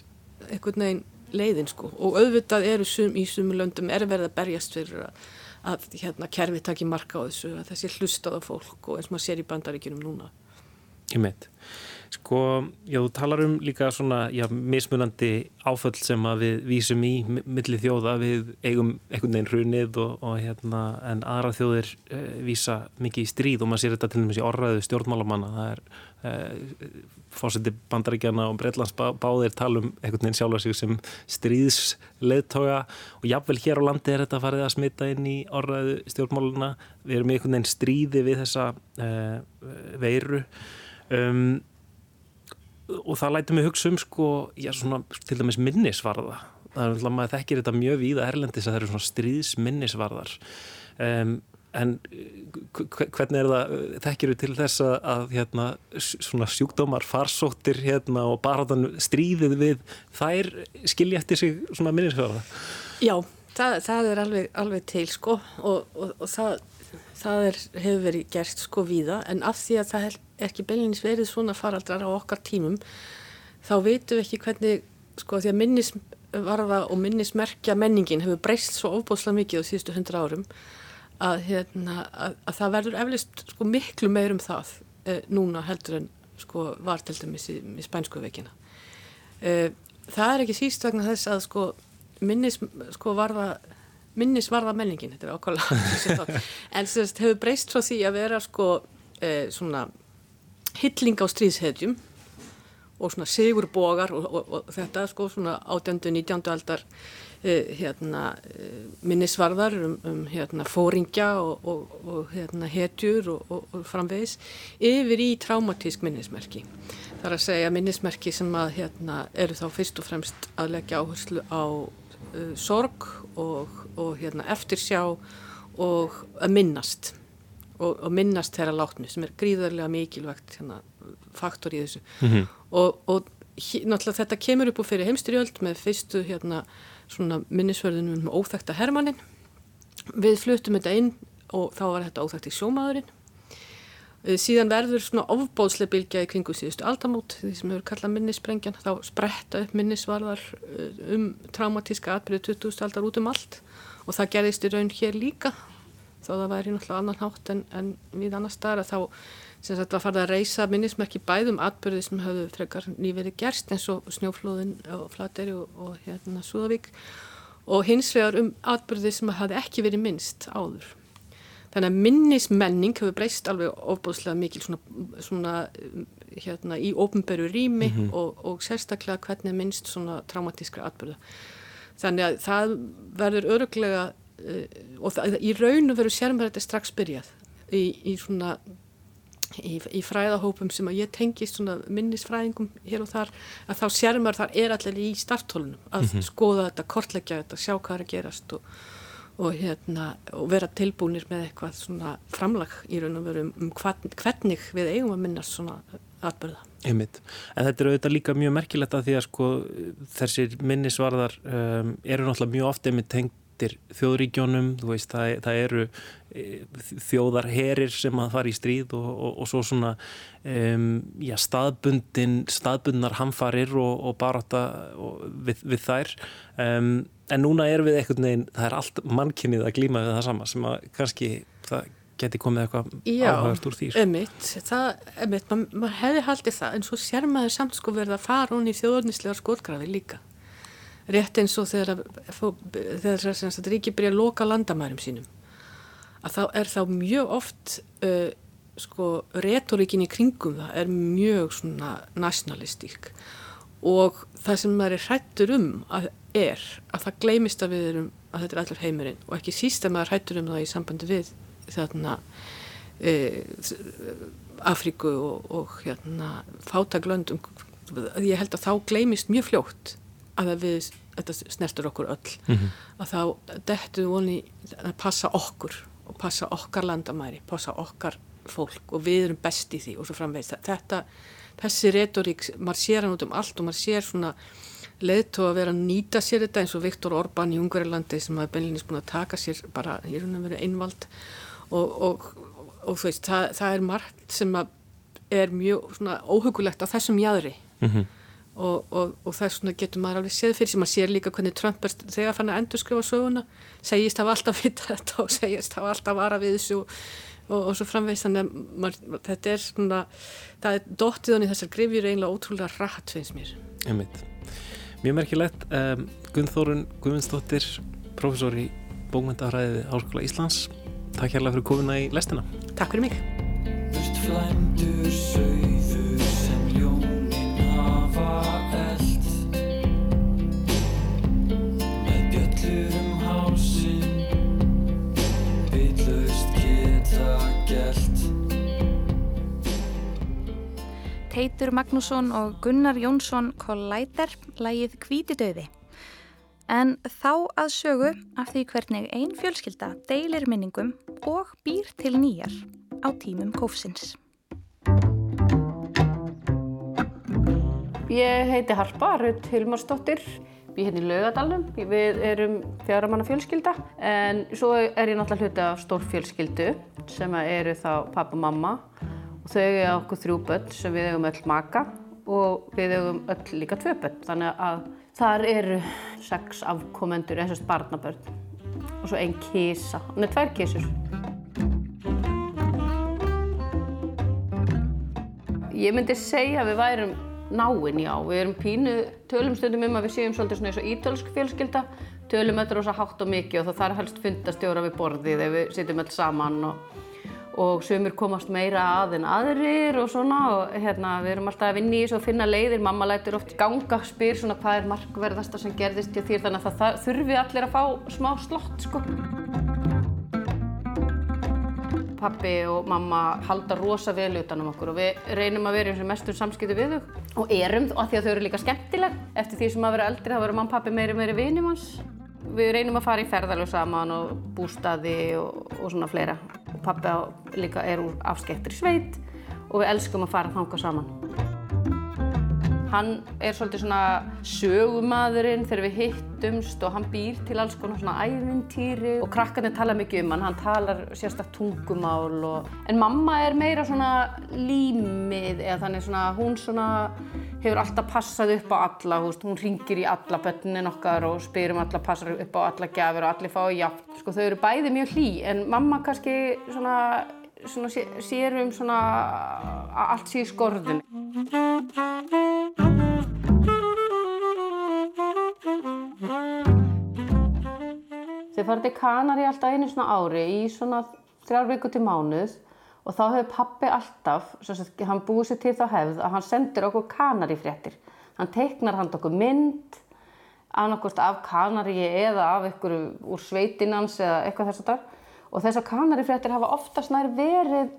einhvern veginn leiðin sko og auðvitað eru sum, í sumulöndum er verið að berjast fyrir að að hérna, kerfi takki marka á þessu, að þessi hlustað á fólk og eins og maður sér í bandaríkinum núna. Ég meit. Sko, já, þú talar um líka svona, já, mismunandi áföll sem að við vísum í milli þjóða, við eigum einhvern veginn hrunið og, og hérna, en aðra þjóðir uh, vísa mikið í stríð og maður sér þetta til dæmis í orraðu stjórnmálamanna, það er fórseti bandaríkjana og Breitlands báðir tala um einhvern veginn sjálfa sig sem stríðsleðtoga og jáfnvel hér á landi er þetta farið að smita inn í orðaðu stjórnmáluna við erum einhvern veginn stríði við þessa uh, veiru. Um, og það læti mig hugsa um sko, já svona til dæmis minnisvarða. Það er alltaf að maður þekkir þetta mjög víða erlendis að það eru svona stríðsminnisvarðar. Um, En hvernig er það, þekkir við til þess að, hérna, svona sjúkdómar, farsóttir hérna, og bara stríðið við þær skilja eftir sig svona minnisfjöða? Já, það, það er alveg, alveg til sko og, og, og það, það er, hefur verið gert sko víða en af því að það er ekki beilinins verið svona faraldrar á okkar tímum þá veitum við ekki hvernig sko því að minnisvarða og minnismerkja menningin hefur breyst svo ofbóðslega mikið á síðustu hundra árum að, hérna, að, að það verður eflist sko, miklu meir um það eh, núna heldur en sko, var til dæmis í, í spænsku veikina. Eh, það er ekki síst vegna þess að sko, minnis, sko, varða, minnis varða menningin, þetta er ákvæmlega, en þess hefur breyst frá því að vera sko, eh, svona hilling á stríðsheðjum og svona sigurbógar og, og, og þetta sko svona átjöndu, nítjándu aldar hérna, eh, minnisvarðar um, um hérna, fóringja og, og, og hérna, hetjur og, og framvegis yfir í traumatísk minnismerki. Það er að segja minnismerki sem að, hérna, eru þá fyrst og fremst að leggja áherslu á uh, sorg og hérna, eftirsjá og að minnast og, og minnast þeirra látnu sem er gríðarlega mikilvægt hérna, faktor í þessu mm -hmm. og, og náttúrulega þetta kemur upp úr fyrir heimstyrjöld með fyrstu hérna, minnisverðunum um óþækta Hermannin við fluttum þetta inn og þá var þetta óþækt í sjómaðurinn síðan verður svona ofbóðslega bylgja í kringu síðustu aldamót. Því sem hefur kallað minnisbrengjan þá spretta upp minnisvarðar um traumatíska atbyrðu 20. aldar út um allt. Og það gerðist í raun hér líka þó það væri náttúrulega annan hátt en, en við annar staðar að þá sem sagt var farið að reysa minnismerki bæðum atbyrði sem höfðu frekar nýverið gerst eins og snjóflóðin og flateri og, og hérna Súðavík og hins vegar um atbyrði sem hafði ekki verið minnst áður. Þannig að minnismenning hefur breyst alveg ofbúðslega mikil svona, svona hérna í ofnberu rými mm -hmm. og, og sérstaklega hvernig minnst svona traumatískra atbyrða. Þannig að það verður öruglega uh, og það, í raun og veru sérum verður þetta strax byrjað í, í svona í, í fræðahópum sem að ég tengist svona minnisfræðingum hér og þar að þá sérum verður þar er allir í starttólunum að mm -hmm. skoða þetta, kortleggja þetta, sjá hvað er að gerast og, og, hérna, og vera tilbúinir með eitthvað svona framlag í raun og veru um, um hvernig við eigum að minnast svona atbyrða. Einmitt. En þetta er auðvitað líka mjög merkilegt að því að sko þessir minnisvarðar um, eru náttúrulega mjög ofte með tengtir þjóðríkjónum, þú veist það, það eru þjóðarherir sem að fara í stríð og, og, og svo svona um, já, staðbundin staðbundnar hamfarir og, og baráta við, við þær. Um, en núna er við einhvern veginn það er allt mannkynnið að glýma við það sama sem að kannski það geti komið eitthvað áhagast úr því Já, emitt, það, emitt, maður mað hefði haldið það en svo sér maður samt sko verið að fara hún í þjóðurnislega skotgrafi líka rétt eins og þegar, þegar, þegar ríki byrja að loka landamærum sínum að þá er þá mjög oft uh, sko retorikin í kringum það er mjög svona nationalistík og það sem maður er hrættur um að er að það gleymist að við erum að þetta er allir heimurinn og ekki síst að maður hrættur um það í sambandi við þarna e, Afríku og, og hérna fátaglöndum ég held að þá gleymist mjög fljótt að við, þetta snertur okkur öll mm -hmm. að þá dettu voni að passa okkur og passa okkar landamæri, passa okkar fólk og við erum best í því og svo framvegist þetta, þessi retorík maður sér hann út um allt og maður sér svona leðtó að vera að nýta sér þetta eins og Viktor Orbán í Ungarilandi sem hafa beinleginnist búin að taka sér bara í raun og veru einvald. Og, og, og þú veist, það, það er margt sem er mjög svona óhugulegt á þessum jæðri mm -hmm og, og, og það er svona getur maður alveg séð fyrir sem maður sér líka hvernig Trump er þegar fann að endur skrifa söguna segist hafa alltaf vita þetta og segist hafa alltaf vara við þessu og, og svo framveist þannig að maður, þetta er svona það er dóttið hann í þessar grifjur eiginlega ótrúlega rætt finnst mér. Einmitt. Mjög merkilegt um, Gunnþórun Guðmundsdóttir professor í bókmyndafræði Háskóla Íslands. Takk hérlega fyrir komuna í lestina. Takk fyrir mig Teitur Magnússon og Gunnar Jónsson Collider lægið Kvítidauði. En þá að sögu af því hvernig ein fjölskylda deilir minningum og býr til nýjar á tímum kófsins. Ég heiti Harpa, Rutt Hilmarsdóttir. Ég í Laugadalum, við erum fjaramanna fjölskylda en svo er ég náttúrulega hluti af stór fjölskyldu sem eru þá pappa og mamma þau eiga okkur þrjú börn sem við eigum öll maka og við eigum öll líka tvö börn. Þannig að þar eru sex afkomendur eins og barnabörn. Og svo einn kísa, er tvær kísur Ég myndi segja að við værum náinn, já, við erum pínu tölum stundum um að við séum svolítið svona eins og ítölsk fjölskylda. Tölum öllur ósað hátt og mikið og það þarf helst fundastjóra við borðið þegar við sitjum öll saman og og sumir komast meira að en aðrir og svona. Og hérna við erum alltaf að vinna í þessu og finna leiðir, mamma lætur oft ganga, spyr svona hvað er markverðasta sem gerðist hjá þér? Þannig að það þurfi allir að fá smá slott sko. Pappi og mamma halda rosa vel utanum okkur og við reynum að vera eins og mestur samskipti við þau. Og erum og því að þau eru líka skemmtileg. Eftir því sem að vera eldri þá verður mamma og pappi meiri meiri vinum hans. Við reynum að fara í ferðalög saman og bústaði og, og svona fleira pappi á, líka er úr afskektir sveit og við elskum að fara þanga saman. Hann er svolítið svona sögumadurinn þegar við hittumst og hann býr til alls konar svona ævintýri og krakkarnir tala mikið um hann, hann talar sérstaklega tungumál og... En mamma er meira svona límið eða þannig svona, hún svona hefur alltaf passað upp á alla, veist, hún ringir í alla börnin okkar og spyr um alla, passar upp á alla gjafir og allir fá játt. Sko þau eru bæði mjög hlý en mamma kannski svona, svona sér um svona að allt sé í skorðum. Þau fara til Kanari alltaf einu svona ári í svona þrjár viku til mánuð og þá hefur pappi alltaf, sagt, hann búið sér til þá hefð að hann sendir okkur Kanari fréttir. Hann teiknar hann okkur mynd, annarkost af Kanari eða af ykkur úr sveitinans eða eitthvað þess að þar. Og þessar Kanari fréttir hafa oftast nær verið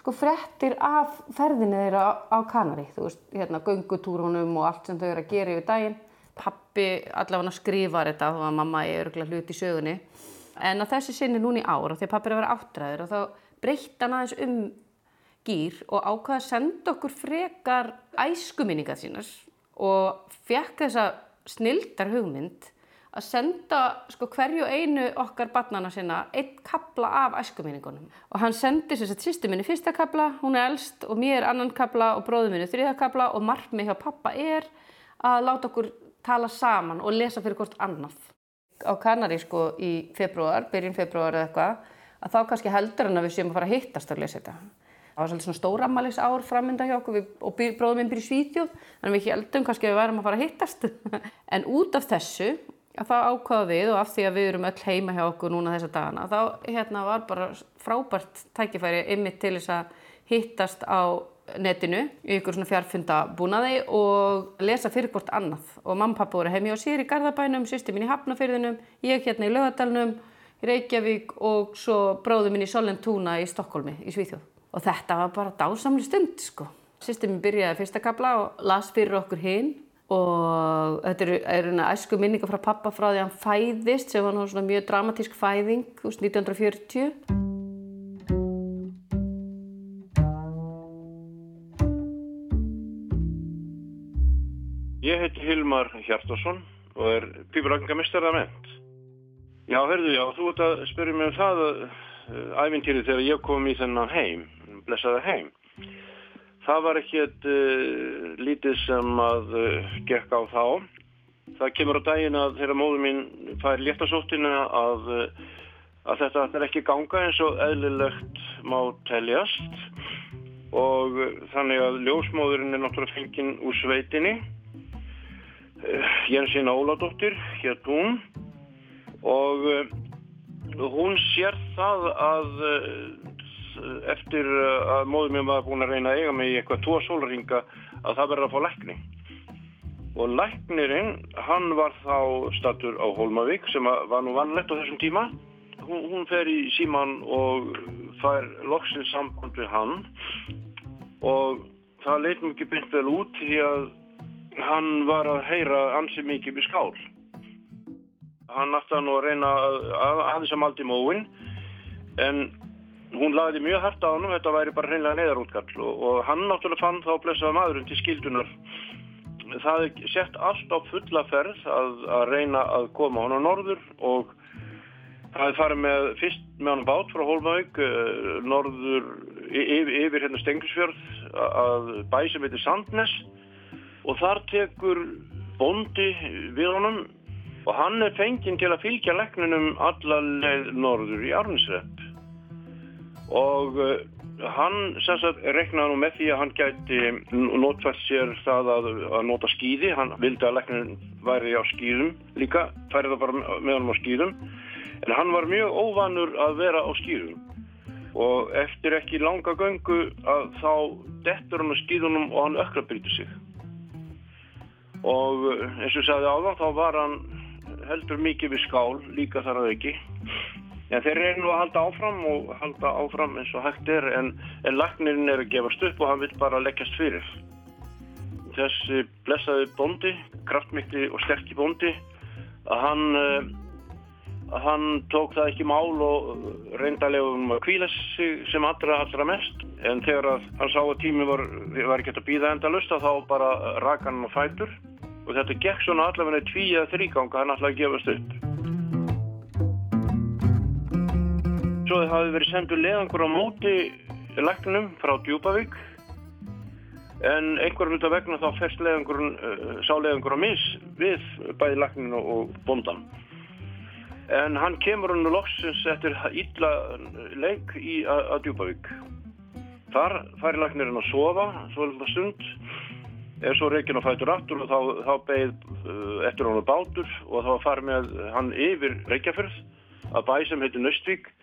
sko fréttir af ferðinni þeirra á Kanari. Þú veist, hérna, göngutúrunum og allt sem þau eru að gera yfir daginn pappi allavega skrifar þetta þá að mamma er örgulega hlut í sögunni en að þessi sinni núni í ár því að pappi er að vera áttræður og þá breytta hann aðeins um gýr og ákvaða að senda okkur frekar æskuminningar sínas og fekk þessa snildar hugmynd að senda sko hverju einu okkar barnana sinna einn kapla af æskuminningunum og hann sendi þess að sýstu minni fyrsta kapla, hún er elst og mér annan kapla og bróðu minni þriða kapla og margmi hjá pappa er að láta okkur tala saman og lesa fyrir hvort annað. Á Kanari sko í februar, byrjun februar eða eitthvað, að þá kannski heldur hann að við séum að fara að hittast að lesa þetta. Það var svolítið svona stóramælis ár framönda hjá okkur við, og bróðum minn byrju Svíþjóð, þannig við heldum kannski að við værum að fara að hittast. en út af þessu, að það ákvaða við og af því að við erum öll heima hjá okkur núna þessa dagana, þá hérna var bara frábært tækifæri ymmið til þess að hittast á netinu í ykkur svona fjarfundabúnaði og lesa fyrir hvort annað. Og mamma og pappa voru heimi á sér í Garðabænum, sýsti mín í Hafnafyrðinum, ég hérna í Laugadalunum, í Reykjavík og svo bróðu mín í Sollentúna í Stokkólmi í Svíþjóð. Og þetta var bara dásamli stund sko. Sýsti mín byrjaði fyrsta kabla og las fyrir okkur hinn og þetta eru er æsku minningar frá pappa frá því að hann fæðist sem var svona mjög dramatísk fæðing úr 1940 Ég heiti Hilmar Hjartarsson og er pípuragningamistari að ment. Já, hörðu, já, þú ert að spyrja mig um það uh, æfintýri þegar ég kom í þennan heim, blessaða heim. Það var ekki eitt uh, lítið sem að uh, gekk á þá. Það kemur á daginn að þegar móður mín fær léttasóttina að, að þetta er ekki ganga eins og eðlilegt má teljast. Og þannig að ljósmóðurinn er náttúrulega fenginn úr sveitinni. Jensina Óladóttir hér hún. Og hún sér það að eftir að móður mér var búin að reyna að eiga mig í eitthvað tvo sólringa að það verður að fá lækni. Og læknirinn hann var þá statur á Holmavík sem var nú vannlegt á þessum tíma. Hún, hún fer í síman og fær loksins samband við hann. Og það leit mjög ekki byrnt vel út því að hann var að heyra ansi mikið við skál. Hann aftan og reyna að, að, að þessam aldi móin en hún lagði mjög hægt á hann þetta væri bara hreinlega neðarútkall og, og hann náttúrulega fann þá blessaða maðurinn til skildunar. Það er sett allt á fulla ferð að, að reyna að koma hann á norður og það er farið með fyrst með hann bát frá Hólmavík norður yfir, yfir hérna Stenglisfjörð að bæ sem heitir Sandnes og þar tekur bondi við honum og hann er fenginn til að fylgja leknunum allarleið norður í Arnsrepp og uh, hann reknaði nú með því að hann gæti notfært sér það að, að nota skýði, hann vildi að leknunum væri á skýðum líka, færði það bara með honum á skýðum en hann var mjög óvanur að vera á skýðum og eftir ekki langa göngu að þá dettur hann á skýðunum og hann ökkrabrytur sig. Og eins og ég sagði áðan þá var hann heldur mikið við skál líka þar að ekki en þeir eru nú að halda áfram og halda áfram eins og hægt er en, en lagnirinn er að gefast upp og hann vil bara leggjast fyrir. Þessi blessaði bondi kraftmikli og sterkki bondi að hann hann tók það ekki mál og reyndalegum að kvíla sig sem allra allra mest. En þegar að hann sá að tími var, var ekki að býða endalust þá bara raka hann á fætur. Og þetta gekk svona allavega tví eða þrýganga hann alltaf að gefast upp. Svo það hafi verið sendur leðangur á móti læknum frá Djúbavík en einhverjum af vegna þá fest leðangurinn, uh, sá leðangur á mis við bæði lækninu og bondan. En hann kemur hann loksins eftir illa leik í að Djúbavík. Þar færi læknirinn að sofa, svolítið stund, er svo reygin og fætur aftur og þá, þá beigð uh, eftir hann bátur og þá fari með hann yfir Reykjafjörð að bæ sem heitir Nöstvík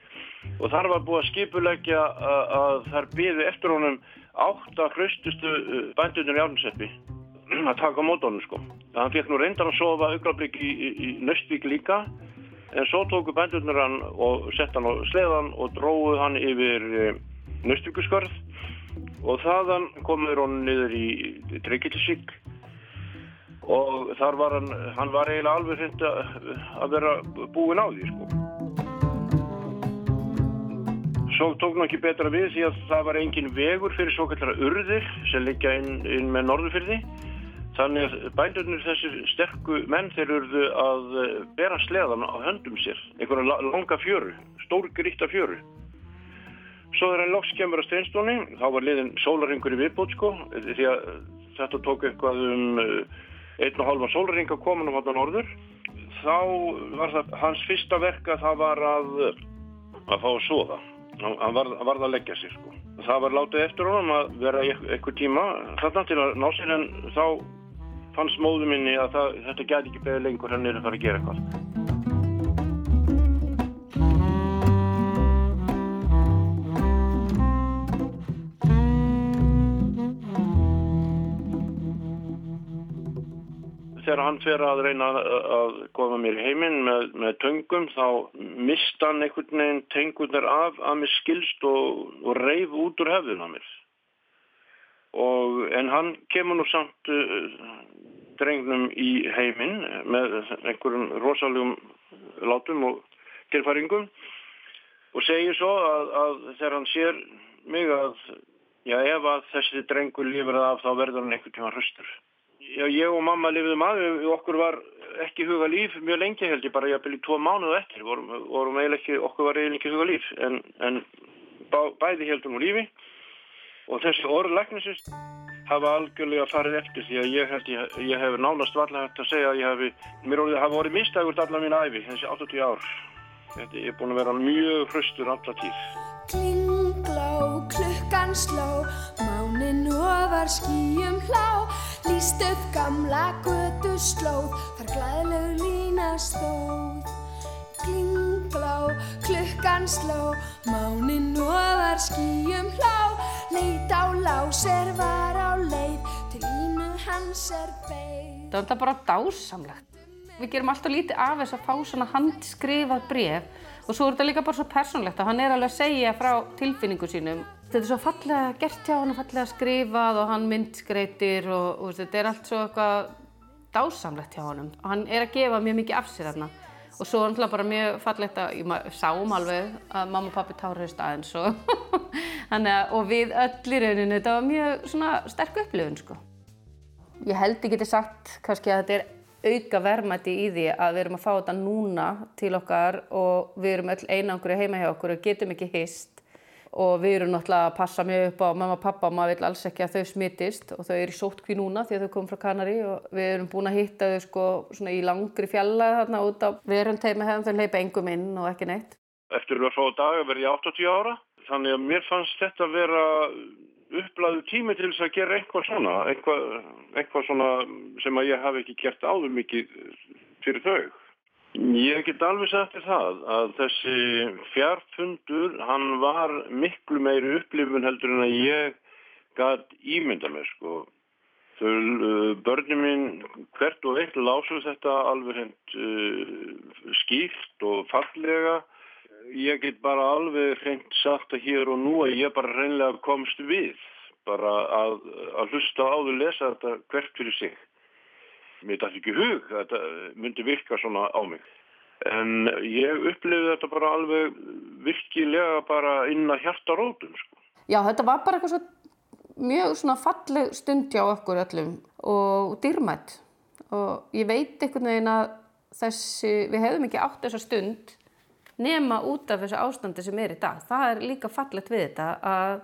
og þar var búið að skipulegja að, að þar byði eftir honum átt að hraustustu bændunir í Árnuseppi að taka mót honum sko. Hann fekk nú reyndan að sofa auðvitað í, í, í Nöstvík líka en svo tóku bændunir hann og sett hann á sleðan og dróðu hann yfir Nöstvíkuskörð og þaðan komur hann niður í Tryggilsvík og þar var hann, hann var eiginlega alveg hreint að vera búin á því sko. Svo tók hann ekki betra við því að það var engin vegur fyrir svo kallara urðir sem liggja inn, inn með norðufyrði Þannig að bændurnir þessir sterku menn þeir eruðu að bera sleðan á höndum sér, einhverja langa fjöru, stór gríta fjöru. Svo þegar hann loks kemur að steinstóni, þá var liðin sólaringur í viðbót sko, því að þetta tók eitthvað um einn og halva sólaring að koma um hann á norður. Þá var það hans fyrsta verka það var að, að fá að soða, hann var, var að leggja sér sko. Það var látið eftir honum að vera eitthvað tíma þarna til að ná sér en þá fannst móðu minni að það, þetta gæti ekki beðið lengur hann er að fara að gera eitthvað. Þegar hann fer að reyna að koma mér heiminn með, með töngum þá mista hann einhvern veginn tengunar af að mér skilst og, og reyf út úr hefðun á mér. Og, en hann kemur nú samt uh, drengnum í heiminn með einhverjum rosalegum látum og tilfæringum og segir svo að, að þegar hann sér mig að já, ef að þessi drengur lifir af þá verður hann einhvern tíma hraustur. Ég og mamma lifðum að, okkur var ekki huga líf mjög lengi held ég, bara ég byrði tvo mánuð eftir, vorum, vorum ekki, okkur var eiginlega ekki huga líf, en, en bá, bæði heldum úr lífi og þessi orðlæknisist hafa algjörlega farið eftir því að ég held ég, ég hef nánast varlega hægt að segja að ég hef, mér orðið hafa orðið mistægurt allar mín æfi, þessi 80 ár. Þetta, ég er búin að vera mjög hraustur allar tíð. Klingló, klukkan sló, mánin ofar skýjum hlá, líst upp gamla götu slóð, þar glæðlegu lína stóð. Klingló, klukkan sló, mánin ofar skýjum hlá, leit á láser var á leið, til línu hans er beig. Það er bara dásamlegt. Við gerum alltaf lítið af þess að fá svona handskrifað bref og svo er þetta líka bara svo persónlegt að hann er alveg að segja frá tilfinningu sínum. Þetta er svo fallega gert hjá hann, fallega skrifað og hann myndskreitir og, og þetta er allt svo eitthvað dásamlegt hjá honum. Og hann er að gefa mjög mikið af sér þarna. Og svo er hann bara mjög fallegt að, ég sáum alveg að mamma og pappi táraðist aðeins og, að, og við öll í rauninu, þetta var mjög svona sterk upplifun sko. Ég held ég geti sagt kannski að þetta er auka verðmætti í því að við erum að fá þetta núna til okkar og við erum öll einangri heima hjá okkur og getum ekki hist. Og við erum náttúrulega að passa mjög upp á mamma og pappa og maður vil alls ekki að þau smittist og þau eru í sótkví núna því að þau komum frá Kanari og við erum búin að hitta þau sko svona í langri fjalla þarna út á verund heima hefðum þau leipa engum inn og ekki neitt. Eftir að fá daga verði ég 80 ára. Þannig að mér fannst þetta vera upplæðu tími til þess að gera eitthvað svona, eitthvað, eitthvað svona sem að ég hafi ekki gert áður mikið fyrir þau. Ég get alveg sagt þér það að þessi fjarfundur, hann var miklu meiri upplifun heldur en að ég gæt ímynda mér sko. Þau, uh, börnum minn hvert og eitt lásu þetta alveg hend uh, skýrt og fallega ég get bara alveg hreint sagt að hér og nú að ég bara reynlega komst við bara að, að hlusta á þau lesa þetta hvert fyrir sig. Mér dætti ekki hug að þetta myndi virka svona á mig. En ég upplifði þetta bara alveg virkilega bara inn að hjarta rótum. Sko. Já, þetta var bara eitthvað svo mjög svona falleg stund hjá okkur öllum og dýrmætt og ég veit einhvern veginn að þessi, við hefðum ekki átt þessa stund nema út af þessu ástandi sem er í dag. Það er líka fallegt við þetta að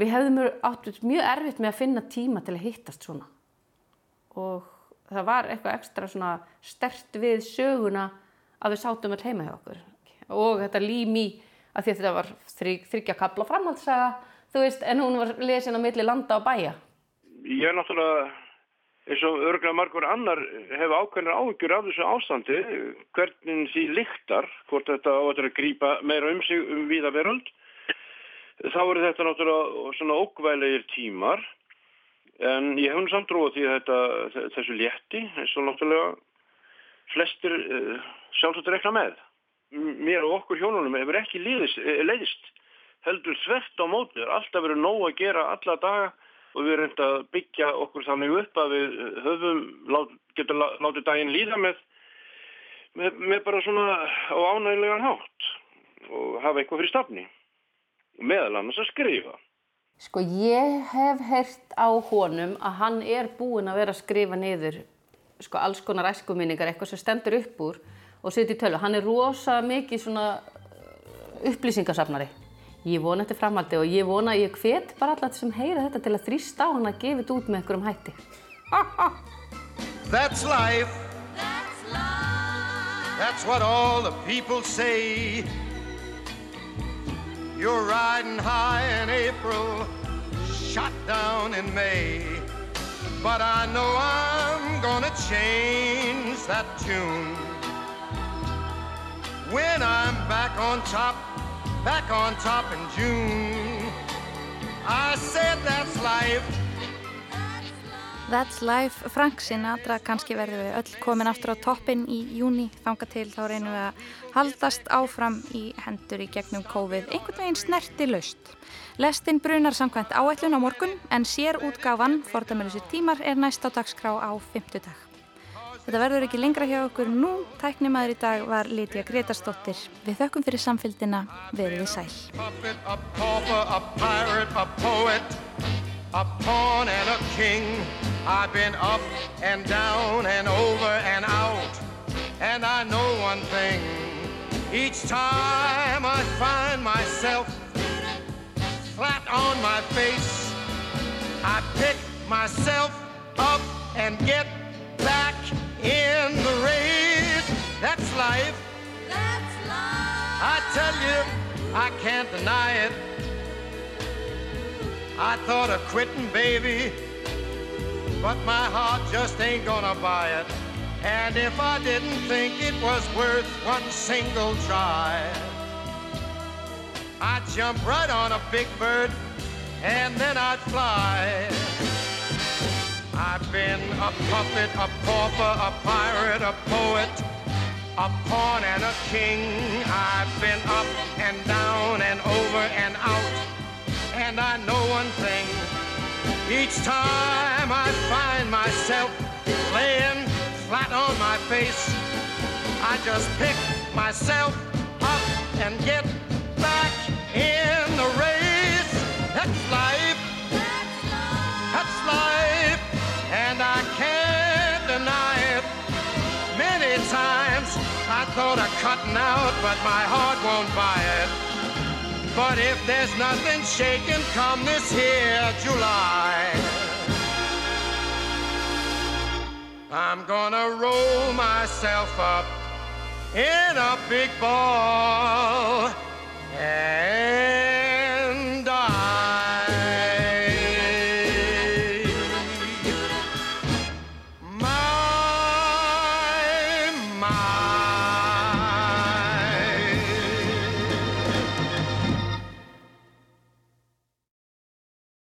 við hefðum átt mjög erfitt með að finna tíma til að hittast svona. Og það var eitthvað ekstra svona stert við söguna að við sátum all heima hjá okkur. Og þetta lím í að því að þetta var þryggja kabla framhaldssaga þú veist en hún var lesin á milli landa og bæja. Ég er náttúrulega eins og örglega margur annar hefur ákveðnar áhugjur af þessu ástandi hvernig því líktar hvort þetta áttur að grýpa meira um sig um viða veröld þá eru þetta náttúrulega svona ókvæðlegir tímar. En ég hef hún samt trúið því þetta, þessu létti eins og náttúrulega flestir uh, sjálfsagt rekna með. Mér og okkur hjónunum hefur ekki leiðist heldur þvert á mótið, alltaf verið nóg að gera alla daga og við erum að byggja okkur þannig upp að við höfum, lát, getum látið daginn líða með, með, með bara svona á ánægilegan hátt og hafa eitthvað fyrir stafni og meðal annars að skrifa. Sko ég hef hert á honum að hann er búinn að vera að skrifa niður sko alls konar æskuminningar, eitthvað sem stendur upp úr og setja í tölu. Hann er rosa mikið svona upplýsingasafnari. Ég vona þetta framhaldi og ég vona ég hvet bara allar sem heyra þetta til að þrýsta á hann að gefa þetta út með einhverjum hætti. That's life That's life. That's what all the people say. You're riding high in April Shot down in May. But I know I'm gonna change that tune. When I'm back on top back on top in June. I said that's life. That's life. Frank Sinatra, kannski verðum við öll komin aftur á toppin í júni. Þanga til þá reynum við að haldast áfram í hendur í gegnum COVID. Einhvern veginn snerti laust. Lestin brunar samkvæmt áætlun á morgun en sér útgáfan, fordæmiðlisir tímar, er næst á dagskrá á fymtudag. Þetta verður ekki lengra hjá okkur nú. Tæknimaður í dag var Lítiða Gretarsdóttir. Við þökkum fyrir samfélgina. Verðið sæl. A pauper, a pirate, a poet, a pawn and a king. I've been up and down and over and out. And I know one thing. Each time I find myself flat on my face, I pick myself up and get tell you, I can't deny it. I thought of quitting, baby, but my heart just ain't gonna buy it. And if I didn't think it was worth one single try, I'd jump right on a big bird and then I'd fly. I've been a puppet, a pauper, a pirate, a poet, a pawn and a king. I've been up and down and over and out. And I know one thing. Each time I find myself laying flat on my face, I just pick myself up and get thought of cutting out, but my heart won't buy it. But if there's nothing shaking come this here July, I'm gonna roll myself up in a big ball. And